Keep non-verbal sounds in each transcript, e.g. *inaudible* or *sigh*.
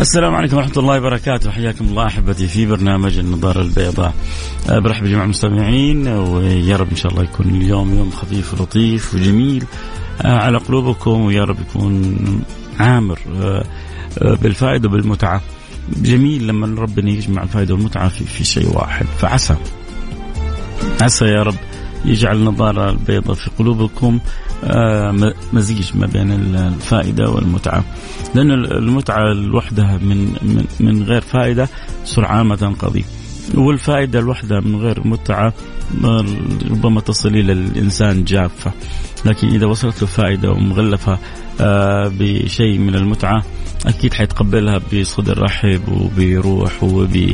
السلام عليكم ورحمة الله وبركاته. حياكم الله أحبتي في برنامج النظارة البيضاء. أه، برحب بجميع المستمعين ويا رب إن شاء الله يكون اليوم يوم خفيف ولطيف وجميل. أه، على قلوبكم ويا رب يكون عامر أه، بالفائدة وبالمتعة. جميل لما ربنا يجمع الفائدة والمتعة في, في شيء واحد. فعسى عسى يا رب يجعل النظارة البيضاء في قلوبكم آه، مزيج ما بين الفائدة والمتعة. لأن المتعة لوحدها من من من غير فائدة سرعان ما تنقضي. والفائدة لوحدها من غير متعة ربما تصل إلى الإنسان جافة. لكن إذا وصلت له فائده ومغلفة آه، بشيء من المتعة أكيد حيتقبلها بصدر رحب وبروح وب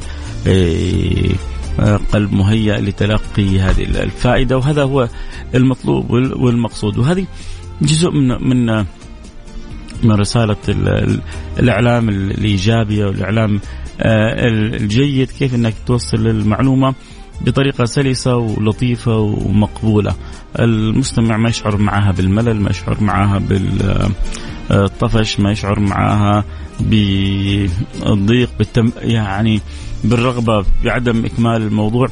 قلب مهيأ لتلقي هذه الفائدة وهذا هو المطلوب والمقصود. وهذه جزء من من من رسالة الإعلام الإيجابية والإعلام آه، الجيد كيف أنك توصل المعلومة بطريقة سلسة ولطيفة ومقبولة. المستمع ما يشعر معها بالملل ما يشعر معها بالطفش ما يشعر معها بالضيق بالتم يعني بالرغبة بعدم إكمال الموضوع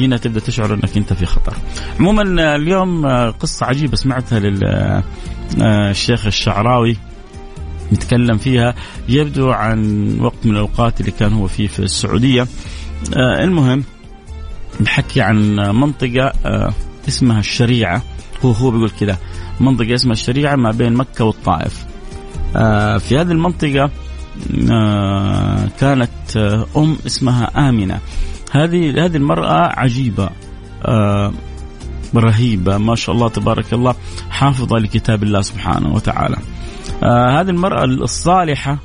هنا تبدأ تشعر إنك أنت في خطر. عموما اليوم قصة عجيبة سمعتها للشيخ الشعراوي يتكلم فيها يبدو عن وقت من الأوقات اللي كان هو فيه في السعودية. المهم بحكي عن منطقة اسمها الشريعة هو هو بيقول كذا منطقة اسمها الشريعة ما بين مكة والطائف. في هذه المنطقة آه، كانت آه، أم اسمها آمنة. هذه هذه المرأة عجيبة آه، رهيبة ما شاء الله تبارك الله حافظة لكتاب الله سبحانه وتعالى. هذه المرأة الصالحة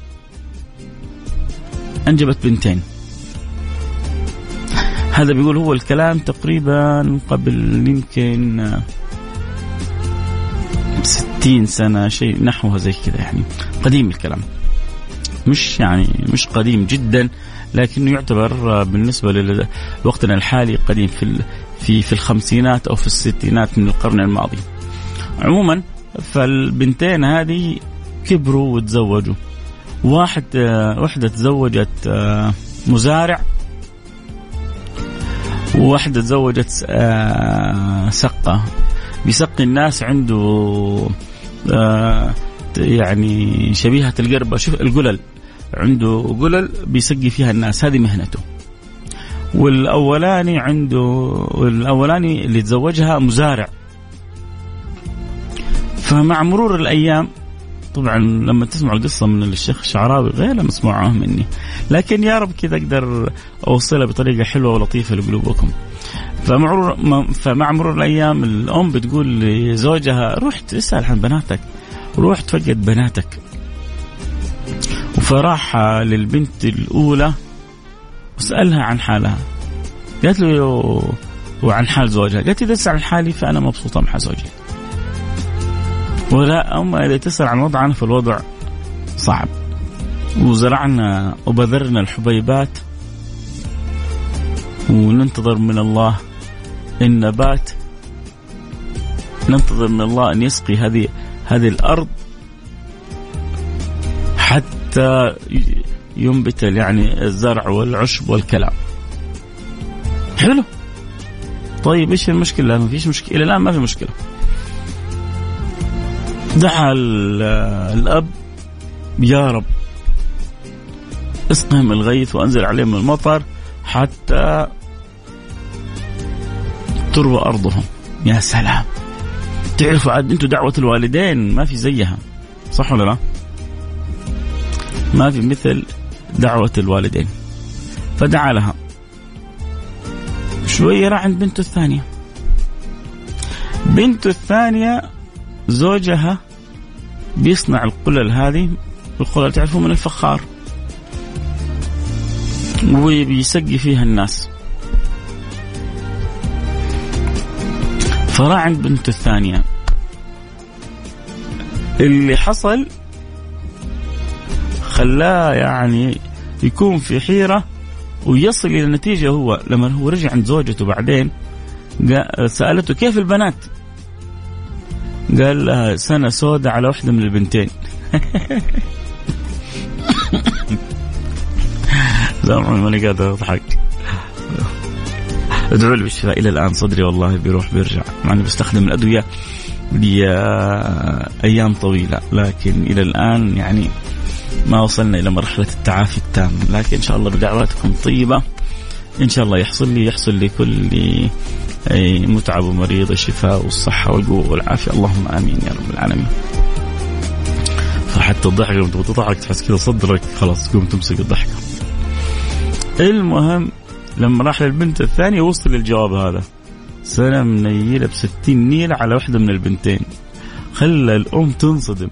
أنجبت بنتين. هذا بيقول هو الكلام تقريبا قبل يمكن ستين سنة شيء نحوها زي كذا يعني قديم الكلام مش يعني مش قديم جدا لكنه يعتبر بالنسبة لوقتنا الحالي قديم في في في الخمسينات أو في الستينات من القرن الماضي. عموما فالبنتين هذه كبروا وتزوجوا. واحد واحدة تزوجت مزارع وواحدة تزوجت سقة بيسقي الناس عنده يعني شبيهة القربة. شوف القلل عنده قلل بيسقي فيها الناس هذه مهنته. والأولاني عنده والأولاني اللي تزوجها مزارع. فمع مرور الأيام طبعا لما تسمعوا القصة من الشيخ الشعراوي غير لما تسمعوها مني لكن يا رب كذا أقدر أوصلها بطريقة حلوة ولطيفة لقلوبكم. فمع فمع مرور الأيام الأم بتقول لزوجها روح تسال عن بناتك روح تفقد بناتك. فراح للبنت الأولى وسألها عن حالها. قالت له وعن حال زوجها. قالت إذا تسأل عن حالي فأنا مبسوطة مع زوجي ولا أما إذا تسأل عن وضعنا فالوضع صعب. وزرعنا وبذرنا الحبيبات وننتظر من الله النبات ننتظر من الله أن يسقي هذه هذه الأرض حتى ينبت يعني الزرع والعشب والكلام. حلو؟ طيب إيش المشكلة؟ ما فيش مشكلة. إلى الآن ما في مشكلة. دعا الأب يا رب اسقهم الغيث وأنزل عليهم المطر حتى تروى أرضهم. يا سلام. تعرفوا عاد أنتم دعوة الوالدين؟ ما في زيها. صح ولا لا؟ ما في مثل دعوة الوالدين. فدعا لها. شوية راح عند بنته الثانية. بنته الثانية زوجها بيصنع القلل هذه. القلل تعرفوا من الفخار. وبيسقي فيها الناس. فراح عند بنته الثانية. اللي حصل خلاه يعني يكون في حيرة ويصل إلى النتيجه هو لما هو رجع عند زوجته بعدين سألته كيف البنات؟ قال لها سنة سوداء على واحدة من البنتين. *laughs* سامحوني ماني قادر أضحك. ادعوا لي إلى الآن صدري والله بيروح بيرجع. مع إني بستخدم الأدوية لأيام طويلة لكن إلى الآن يعني ما وصلنا إلى مرحلة التعافي التام لكن إن شاء الله بدعواتكم طيبة إن شاء الله يحصل لي يحصل لكل متعب ومريض الشفاء والصحة والقوة والعافية اللهم آمين يا رب العالمين. فحتى الضحكة لما تبغى تضحك تحس كذا صدرك خلاص تقوم تمسك الضحكة. المهم لما راح للبنت الثانية وصل للجواب هذا. سنه منيله ب 60 نيلة على واحدة من البنتين. خلى الأم تنصدم.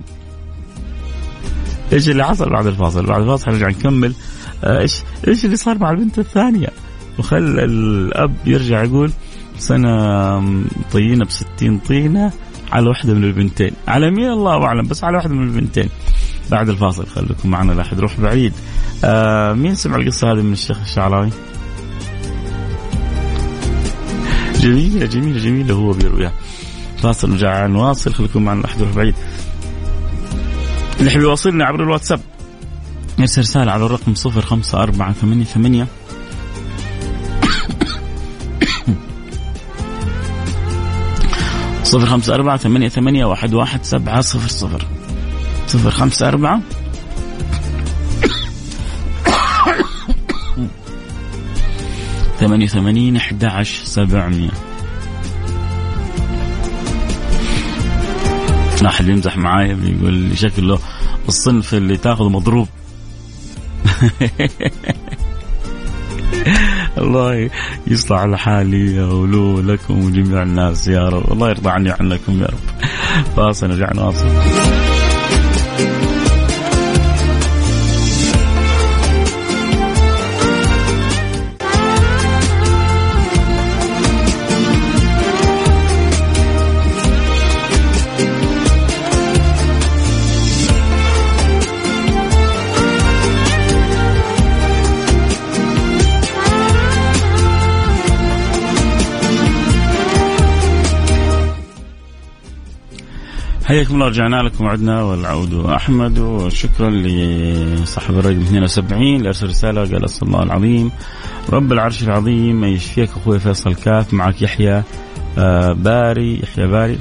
إيش اللي حصل بعد الفاصل؟ بعد الفاصل نرجع نكمل آه، إيش إيش اللي صار مع البنت الثانية؟ وخلى الأب يرجع يقول سنة طينة بستين طينة على واحدة من البنتين على مين الله أعلم بس على واحدة من البنتين بعد الفاصل خليكم معنا لا أحد يروح بعيد آه مين سمع القصة هذه من الشيخ الشعراوي جميلة جميلة جميلة هو بيرويها فاصل نرجع نواصل خليكم معنا يروح بعيد. اللي يحب يواصلنا عبر الواتساب. يرسل رسالة على الرقم صفر خمسة أربعة ثمانية ثمانية. صفر خمسة أربعة ثمانية ثمانية واحد واحد سبعة صفر صفر. صفر خمسة أربعة ثمانية وثمانين أحد عشر سبعمية. أحد يمزح معايا بيقول لي شكله الصنف اللي تاخذ مضروب. *laughs* الله يصلح على حالي ولو لكم وجميع الناس يا رب. الله يرضى عني وعنكم يا رب. فاصل نرجع نواصل. حياكم الله رجعنا لكم. وعدنا والعود أحمد وشكرا لصاحب الرقم 72 اللي ارسل رسالة قال أسأل الله العظيم. رب العرش العظيم يشفيك أخوي فيصل كاف معك يحيى آه، باري يحيى باري.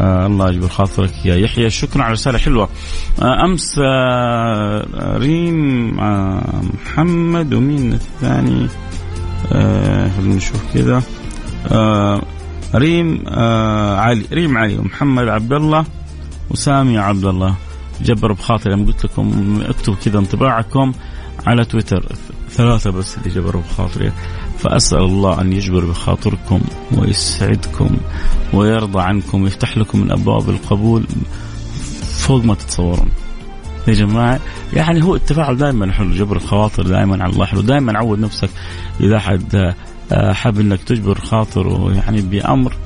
آه الله يجبر خاطرك يا يحيى. شكرا على رساله حلوة. آه أمس آه ريم آه محمد ومين الثاني؟ آه نشوف كذا. آه ريم آه علي ريم علي ومحمد عبد الله وسامي عبد الله جبر بخاطري لما قلت لكم اكتبوا كذا انطباعكم على تويتر. ثلاثة بس اللي جبروا بخاطري. فأسأل الله أن يجبر بخاطركم ويسعدكم ويرضى عنكم ويفتح لكم من أبواب القبول فوق ما تتصورون. يا جماعة يعني هو التفاعل دائما حلو جبر الخواطر دائما على الله حلو. دائما عود نفسك إذا أحد حاب إنك تجبر خاطره يعني بأمر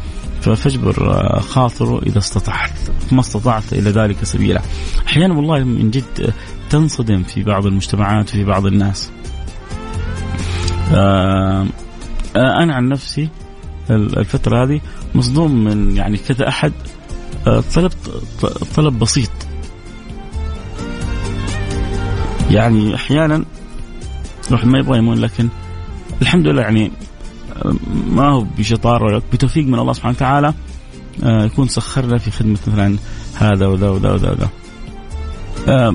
فاجبر آه، خاطره إذا استطعت ما استطعت إلى ذلك سبيلا. أحيانا والله من جد تنصدم في بعض المجتمعات وفي بعض الناس. آه، أنا عن نفسي الفترة هذه مصدوم من يعني كذا أحد طلبت طلب بسيط. يعني أحيانا الواحد ما يبغى يمون لكن الحمد لله يعني ما هو بشطارة بتوفيق من الله سبحانه وتعالى آه، يكون سخرنا في خدمة مثلا هذا وذا وذا وذا, وذا. آه،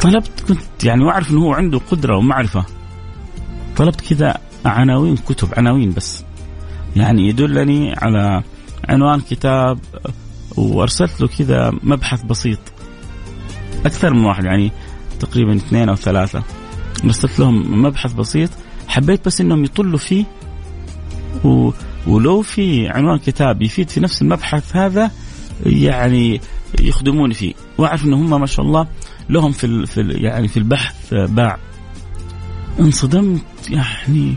طلبت كنت يعني واعرف إنه هو عنده قدرة ومعرفة. طلبت كذا عناوين كتب عناوين بس. يعني يدلني على عنوان كتاب وأرسلت له كذا مبحث بسيط. أكثر من واحد يعني تقريبا اثنين أو ثلاثة. أرسلت لهم مبحث بسيط حبيت بس إنهم يطلوا فيه. و... ولو في عنوان كتاب يفيد في نفس المبحث هذا يعني يخدموني فيه. وأعرف إن هم ما شاء الله لهم في ال... في ال... يعني في البحث باع. انصدمت يعني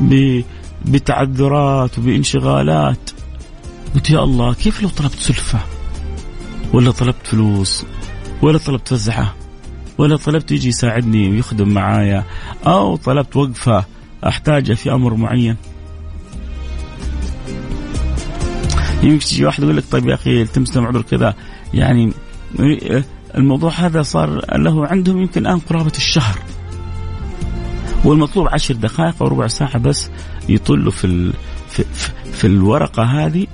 ب... بتعذرات وبانشغالات. قلت يا الله كيف لو طلبت سلفة؟ ولا طلبت فلوس؟ ولا طلبت فزعة؟ ولا طلبت يجي يساعدني ويخدم معايا أو طلبت وقفة أحتاجها في أمر معين يمكن تجي واحد يقول لك طيب يا أخي التمس لهم عذر كذا يعني الموضوع هذا صار له عندهم يمكن الآن قرابة الشهر والمطلوب عشر دقائق أو ربع ساعة بس يطلوا في. في, في, في الورقة هذه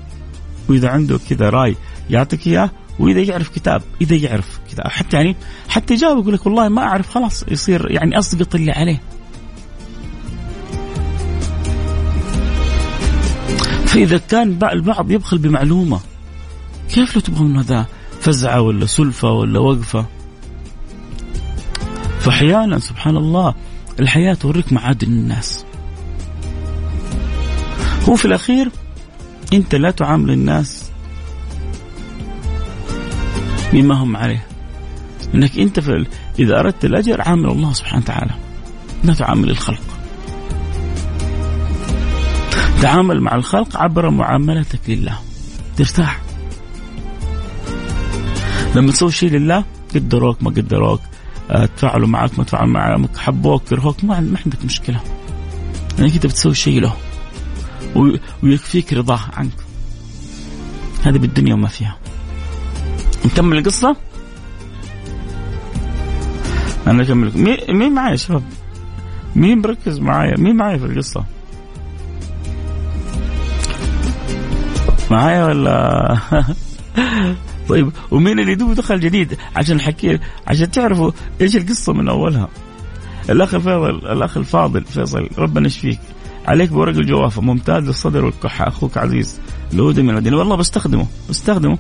وإذا عنده كذا رأي يعطيك إياه وإذا يعرف كتاب إذا يعرف كتاب. حتى يعني حتى يجاوب يقول لك والله ما أعرف خلاص يصير يعني أسقط اللي عليه. فإذا كان البعض يبخل بمعلومة كيف لو تبغى منه ذا فزعة ولا سلفة ولا وقفة؟ فأحيانا سبحان الله الحياة توريك معادن الناس. هو في الأخير أنت لا تعامل الناس بما هم عليه. إنك أنت إذا أردت الأجر عامل الله سبحانه وتعالى. لا تعامل الخلق. تعامل مع الخلق عبر معاملتك لله. ترتاح. لما تسوي شيء لله قدروك ما قدروك آه، تفاعلوا معك ما تفاعلوا معك حبوك كرهوك ما عندك مشكلة. لانك أنت بتسوي شيء له. ويكفيك رضاه عنك. هذه بالدنيا وما فيها. نكمل القصة أنا اكمل مين معايا يا شباب؟ مين مركز معايا؟ مين معايا في القصة؟ معايا ولا *laughs* طيب ومين اللي دوب دخل جديد عشان نحكي عشان تعرفوا إيش القصة من أولها الأخ الفاضل الأخ الفاضل فيصل ربنا يشفيك عليك بورق الجوافة ممتاز للصدر والكحة أخوك عزيز لودي من المدينة والله بستخدمه بستخدمه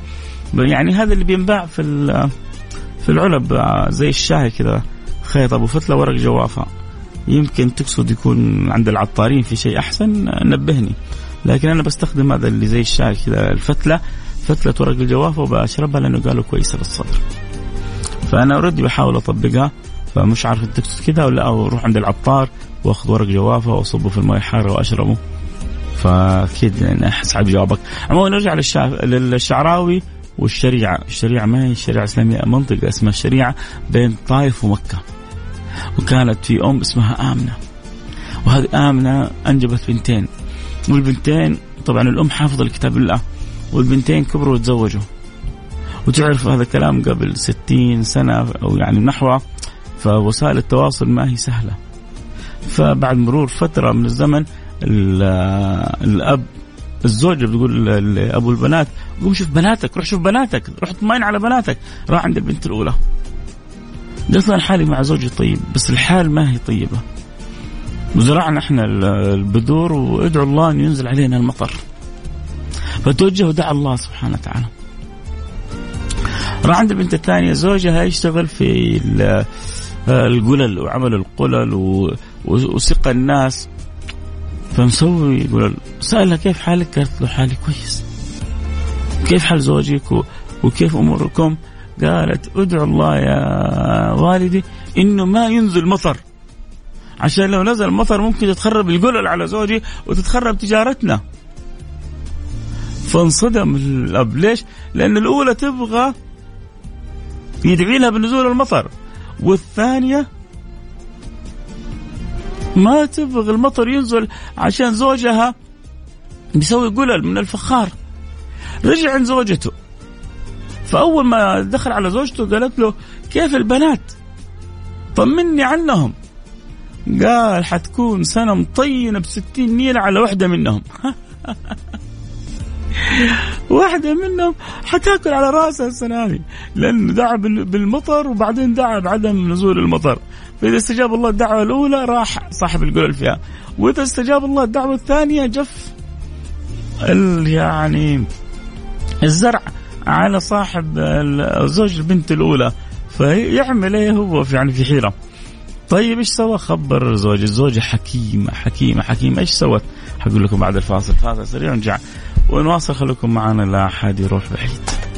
يعني هذا اللي بينباع في في العلب زي الشاي كذا خيط أبو فتلة ورق جوافة. يمكن تقصد يكون عند العطارين في شيء أحسن نبهني. لكن أنا بستخدم هذا اللي زي الشاي كذا الفتلة فتلة ورق الجوافة وبشربها لأنه قالوا كويسة للصدر. فأنا اوريدي بحاول أطبقها فمش عارف انت تقصد كذا ولا أو أروح عند العطار وأخذ ورق جوافة وأصبه في الماء الحاره وأشربه. فأكيد يعني أحس جوابك عموما نرجع للشعراوي. والشريعة، الشريعة ما هي الشريعه الاسلاميه منطقة اسمها الشريعه بين طائف ومكة. وكانت في أم اسمها آمنة. وهذه آمنة أنجبت بنتين والبنتين طبعا الأم حافظة لكتاب الله والبنتين كبروا وتزوجوا. وتعرف هذا الكلام قبل ستين سنة أو يعني نحوه فوسائل التواصل ما هي سهلة. فبعد مرور فترة من الزمن الأب الزوجه بتقول لابو البنات قوم شوف بناتك روح شوف بناتك روح اطمئن على بناتك. راح عند البنت الأولى. قالت أنا حالي مع زوجي طيب بس الحال ما هي طيبة. وزرعنا إحنا البذور وادعوا الله ان ينزل علينا المطر. فتوجه ودعا الله سبحانه وتعالى. راح عند البنت الثانية زوجها يشتغل في القلل وعمل القلل وسقى الناس. فمسوي يقول سألها كيف حالك؟ قالت له حالي كويس. كيف حال زوجك وكيف أموركم؟ قالت ادعو الله يا والدي إنه ما ينزل مطر. عشان لو نزل مطر ممكن تتخرب القلل على زوجي وتتخرب تجارتنا. فانصدم الأب ليش؟ لأن الأولى تبغى يدعي لها بنزول المطر والثانية ما تبغى المطر ينزل عشان زوجها. بيسوي قلل من الفخار. رجع عند زوجته. فأول ما دخل على زوجته قالت له كيف البنات؟ طمني عنهم. قال حتكون سنة مطينة بستين نيلة على واحدة منهم. *laughs* واحدة منهم حتاكل على رأسها السنة هذه لأنه دعا بالمطر وبعدين دعا بعدم نزول المطر. فإذا استجاب الله الدعوة الأولى راح صاحب القلل فيها وإذا استجاب الله الدعوة الثانية جف يعني الزرع على صاحب زوج البنت الأولى فيعمل إيه هو في يعني في حيرة. طيب إيش سوى؟ خبر زوج الزوجة حكيمة حكيمة حكيمة. إيش سوت؟ حقول لكم بعد الفاصل. فاصل سريع ونرجع. ونواصل. خليكم معنا لا أحد يروح بعيد.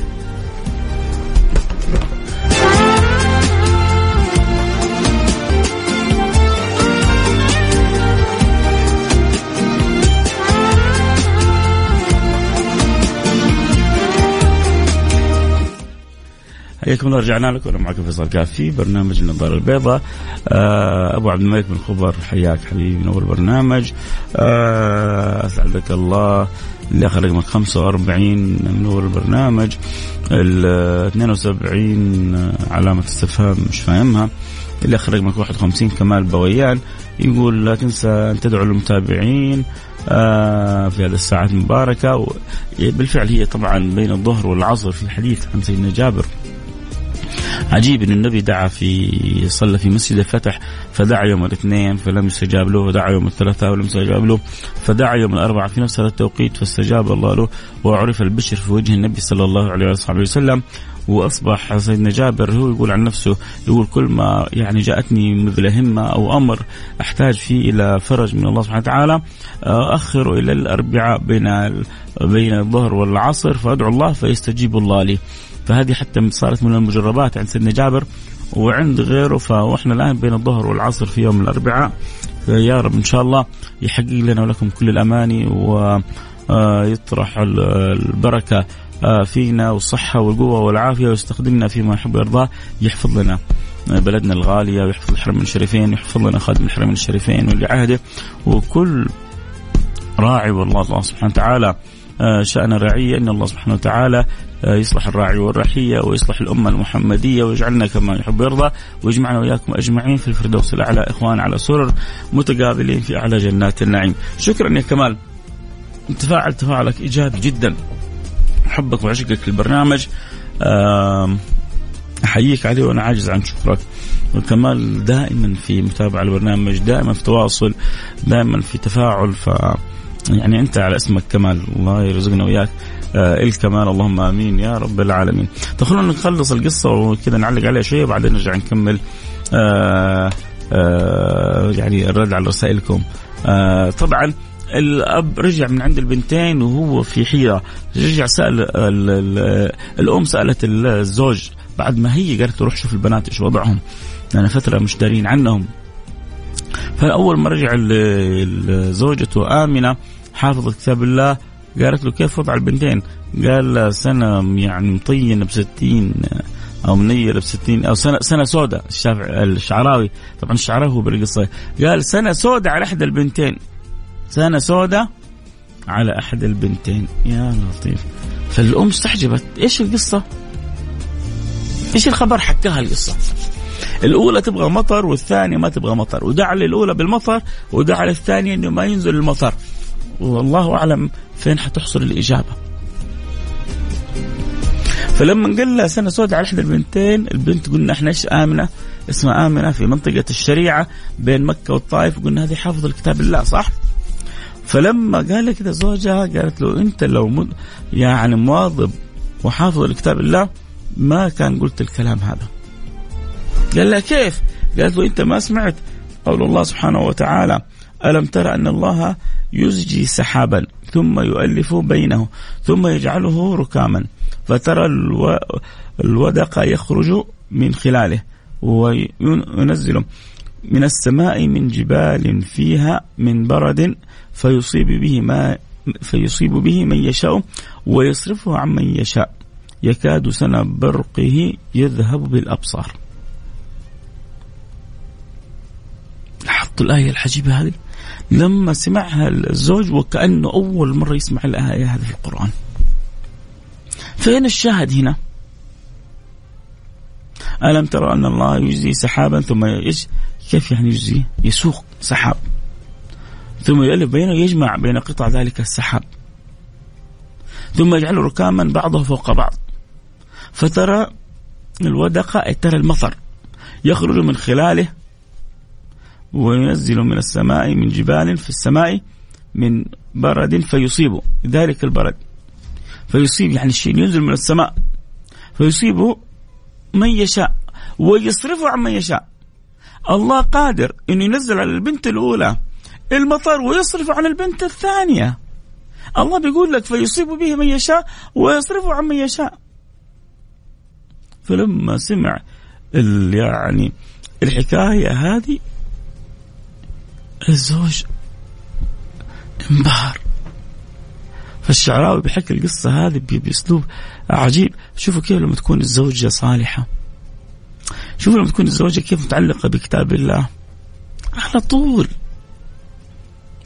حياكم الله. رجعنا لكم. أنا معكم فيصل كافي برنامج النظارة البيضاء. آه أبو عبد الملك بن خبر حياك حبيبي. نور البرنامج آه أسعدك الله. اللي اخر رقمك 45 منور البرنامج. ال 72 علامة استفهام مش فاهمها. اللي أخرج رقمك 51 كمال بويان. يقول لا تنسى أن تدعو المتابعين آه في هذه الساعات المباركة. بالفعل هي طبعا بين الظهر والعصر في حديث عن سيدنا جابر. عجيب إن النبي دعا في صلى في مسجد الفتح فدعا يوم الاثنين فلم يستجاب له ودعا يوم الثلاثاء ولم يستجاب له فدعا يوم الأربعاء في نفس هذا التوقيت فاستجاب الله له وعرف البشر في وجه النبي صلى الله عليه وصحبه وسلم. وأصبح سيدنا جابر هو يقول عن نفسه يقول كل ما يعني جاءتني مثل همة أو أمر أحتاج فيه إلى فرج من الله سبحانه وتعالى أخر إلى الأربعاء بين بين الظهر والعصر فأدعو الله فيستجيب الله لي. فهذه حتى صارت من المجربات عند سيدنا جابر وعند غيره فاحنا الآن بين الظهر والعصر في يوم الأربعاء. يا رب إن شاء الله يحقق لنا ولكم كل الأماني البركه آه، فينا والصحة والقوة والعافية ويستخدمنا فيما يحب ويرضاه. يحفظ لنا بلدنا الغالية ويحفظ الحرمين الشريفين ويحفظ لنا خادم الحرمين الشريفين واللي عهده وكل راعي والله الله سبحانه وتعالى آه، شأن الرعية إن الله سبحانه وتعالى آه، يصلح الراعي والرحية ويصلح الأمة المحمدية ويجعلنا كما يحب ويرضى ويجمعنا وإياكم أجمعين في الفردوس الأعلى. إخوان على سرر متقابلين في أعلى جنات النعيم. شكرا يا كمال. تفاعل تفاعلك إيجابي جدا. حبك وعشقك للبرنامج أحييك عليه وأنا عاجز عن شكرك وكمال دائما في متابعة البرنامج دائما في تواصل دائما في تفاعل. ف يعني أنت على اسمك كمال. الله يرزقنا وياك. آه الكمال. اللهم آمين يا رب العالمين. طيب خلونا نخلص القصة وكذا نعلق عليها شوية وبعدين نرجع نكمل. آه آه يعني الرد على رسائلكم. آه طبعا الأب رجع من عند البنتين وهو في حيرة. رجع سأل ال ال الأم سألت الزوج بعد ما هي قالت روح شوف البنات إيش وضعهم. لأن فترة مش دارين عنهم. فأول ما رجع زوجته آمنة حافظه كتاب الله قالت له كيف وضع البنتين؟ قال سنة يعني مطينة بستين أو منيله بستين أو سنه سنة سوداء. الشعراوي. طبعا الشعراوي هو بالقصة. قال سنة سوداء على إحدى البنتين. سنة سوداء على أحد البنتين. يا لطيف. فالأم استحجبت. إيش القصة؟ إيش الخبر حكاها القصة؟ الأولى تبغى مطر والثانية ما تبغى مطر. ودعا للاولى بالمطر ودعا للثانيه إنه ما ينزل المطر. والله أعلم فين حتحصل الإجابة. فلما قال لها سنة سوداء على احدى البنتين البنت قلنا إحنا إيش آمنة؟ اسمها آمنة في منطقة الشريعة بين مكة والطائف. قلنا هذه حافظة لكتاب الله صح؟ فلما قال كذا زوجها قالت له أنت لو يعني مواظب وحافظ لكتاب الله ما كان قلت الكلام هذا. قال لها كيف؟ قالت له أنت ما سمعت قول الله سبحانه وتعالى ألم ترى أن الله يزجي سحابا ثم يؤلف بينه ثم يجعله ركاما فترى ألو... الودق يخرج من خلاله وينزل من السماء من جبال فيها من برد فيصيب به ما فيصيب به من يشاء ويصرفه عن من يشاء. يكاد سنة برقه يذهب بالأبصار. لاحظت الآية الحجيبة هذه؟ لما سمعها الزوج وكأنه أول مرة يسمع الآية هذه في القرآن. فين الشاهد هنا؟ ألم ترى أن الله يجزي سحابا ثم كيف يعني يجزي؟ يسوق سحاب. ثم يؤلف بينه يجمع بين قطع ذلك السحاب. ثم يجعله ركاما بعضه فوق بعض. فترى الودق ترى المطر. يخرج من خلاله وينزل من السماء من جبال في السماء من برد فيصيب. ذلك البرد. فيصيب يعني الشيء ينزل من السماء. فيصيبه من يشاء. ويصرفه عن من يشاء. الله قادر انه ينزل على البنت الأولى المطر ويصرف عن البنت الثانية. الله بيقول لك فيصيب به من يشاء ويصرفه عن من يشاء. فلما سمع يعني الحكاية هذه الزوج انبهر. فالشعراوي بيحكي القصة هذه بأسلوب عجيب. شوفوا كيف لما تكون الزوجة صالحة. شوفوا لما تكون الزوجة كيف متعلقة بكتاب الله؟ على طول.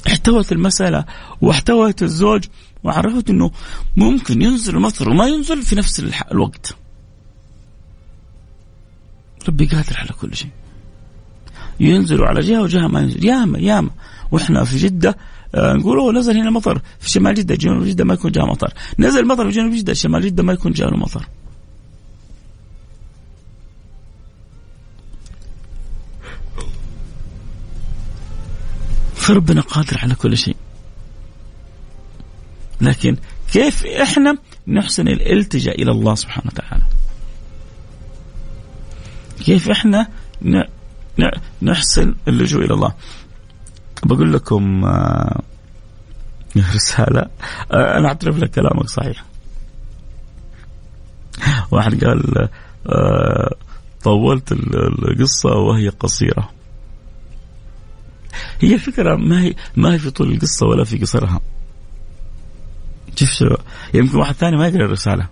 احتوت المسألة واحتوت الزوج وعرفت إنه ممكن ينزل المطر وما ينزل في نفس الوقت. ربي قادر على كل شيء. ينزلوا على جهة وجهة ما ينزل. ياما ياما. وإحنا في جدة آه، نقول أوه نزل هنا مطر. في شمال جدة جنوب جدة ما يكون جاء مطر. نزل مطر في جنوب جدة شمال جدة ما يكون جاء مطر. فربنا قادر على كل شيء. لكن كيف إحنا نحسن الالتجاء إلى الله سبحانه وتعالى؟ كيف إحنا نحسن اللجوء إلى الله؟ بقول لكم آه، رسالة آه، أنا أعترف لك كلامك صحيح. واحد قال آه، طولت القصة وهي قصيرة. هي الفكرة ما هي ما هي في طول القصة ولا في قصرها. شوف شو يمكن واحد ثاني ما يقرأ الرسالة.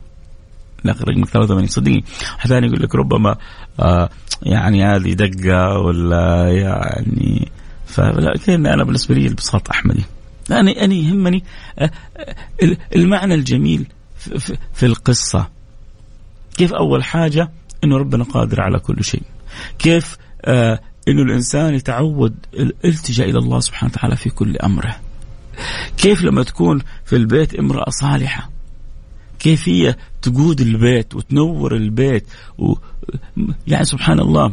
لا رقمك 83 صدقني. واحد ثاني يقول لك ربما آه يعني هذه دقة ولا يعني فلكن أنا بالنسبة لي البساط أحمدي. أنا أنا يهمني آه، آه، المعنى الجميل في القصة. كيف أول حاجة إنه ربنا قادر على كل شيء. كيف آه إنه الإنسان يتعود الالتجاء إلى الله سبحانه وتعالى في كل أمره. كيف لما تكون في البيت امرأة صالحة؟ كيف هي تقود البيت وتنور البيت و يعني سبحان الله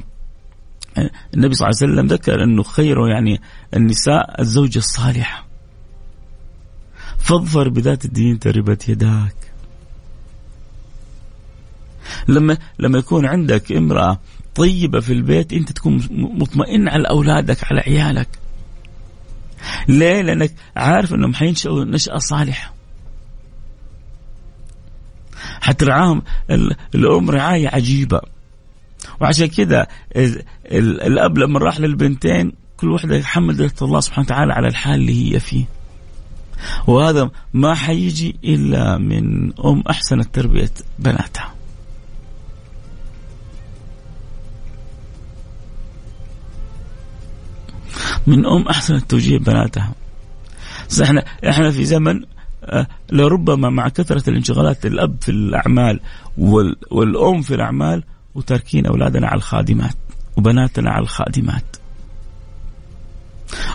النبي صلى الله عليه وسلم ذكر أنه خيره يعني النساء الزوجة الصالحة. فاظفر بذات الدين تربت يداك. لما لما يكون عندك امرأة طيبة في البيت أنت تكون مطمئن على أولادك على عيالك ليه؟ لأنك عارف إنهم حينشأوا نشأة صالحة. حترعاهم الأم رعاية عجيبة. وعشان كذا الأب لما راح للبنتين كل واحدة حمدت الله سبحانه وتعالى على الحال اللي هي فيه. وهذا ما حيجي إلا من أم احسنت تربية بناتها. من أم احسنت توجيه بناتها. إحنا إحنا في زمن آه، لربما مع كثرة الانشغالات الأب في الأعمال والأم في الأعمال وتاركين أولادنا على الخادمات وبناتنا على الخادمات.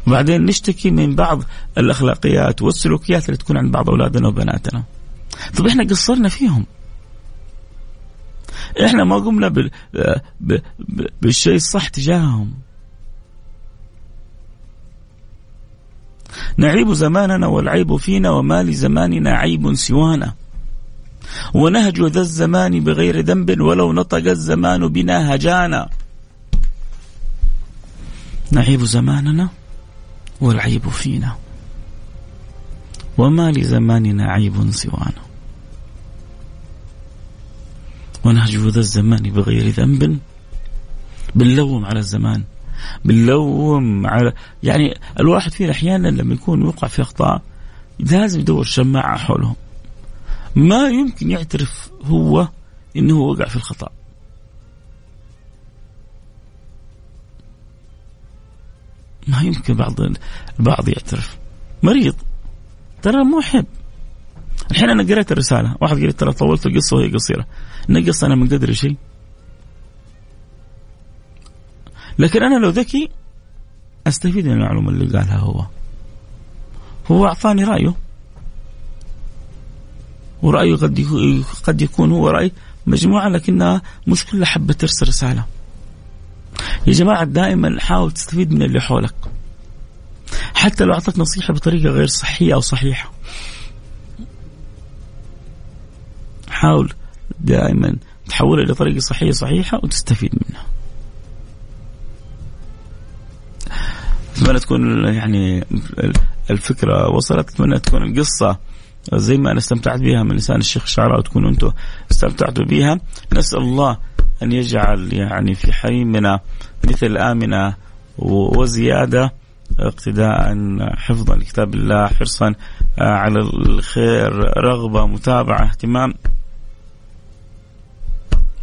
وبعدين نشتكي من بعض الأخلاقيات والسلوكيات اللي تكون عند بعض أولادنا وبناتنا. طب إحنا قصرنا فيهم. إحنا ما قمنا بالشيء الصح تجاههم. نعيب زماننا والعيب فينا وما لزماننا عيب سوانا. ونهج ذا الزمان بغير ذنب ولو نطق الزمان بنا هجانا. نعيب زماننا والعيب فينا وما لزماننا عيب سوانا. ونهج ذا الزمان بغير ذنب. بنلوم على الزمان. بنلوم على يعني الواحد فينا أحيانا لما يكون يوقع في أخطاء لازم يدور شماعه حولهم. ما يمكن يعترف هو إنه وقع في الخطأ. ما يمكن بعض البعض يعترف. مريض. ترى مو حب. الحين أنا قريت الرسالة. واحد قال ترى طولت القصة وهي قصيرة. نقص أنا من قدري شيء. لكن أنا لو ذكي أستفيد من المعلومة اللي قالها هو. هو أعطاني رأيه. ورأيه قد قد يكون هو رأي مجموعة لكنها مش كلها حبة ترسل رسالة. يا جماعة دائما حاول تستفيد من اللي حولك. حتى لو أعطاك نصيحة بطريقة غير صحية أو صحيحة. حاول دائما تحولها لطريقة صحية صحيحة وتستفيد منها. اتمنى تكون يعني الفكرة وصلت أتمنى تكون القصة زي ما أنا استمتعت بها من لسان الشيخ الشعراء وتكونوا أنتم استمتعتوا بها. نسأل الله أن يجعل يعني في حريمنا مثل آمنة وزيادة اقتداء حفظا لكتاب الله حرصا على الخير رغبة متابعة اهتمام.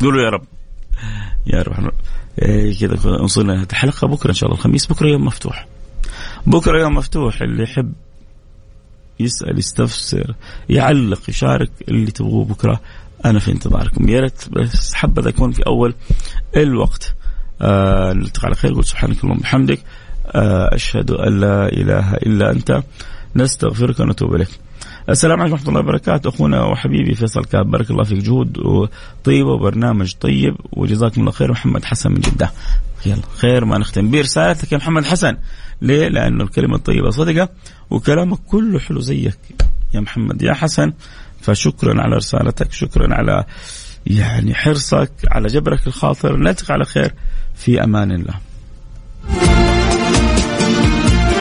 قولوا يا رب. يا رب. إيه كذا وصلنا الحلقة بكرة إن شاء الله الخميس. بكرة يوم مفتوح. بكرة يوم مفتوح اللي يحب يسأل يستفسر يعلق يشارك اللي تبغوه بكرة أنا في انتظاركم. يا ريت بس حبذا يكون في أول الوقت. آه نلتقي على خير قول سبحانك اللهم وبحمدك. آه أشهد أن لا إله إلا أنت. نستغفرك ونتوب إليك. السلام عليكم ورحمة الله وبركاته. أخونا وحبيبي فيصل كاب بارك الله فيك. جهود طيبة وبرنامج طيب وجزاكم الله خير. محمد حسن من جدة. يلا خير ما نختم برسالتك يا محمد حسن. ليه؟ لأنه الكلمة الطيبة صدقة وكلامك كله حلو زيك يا محمد. يا حسن فشكرا على رسالتك شكرا على يعني حرصك على جبرك الخاطر. نلتقي على خير في أمان الله.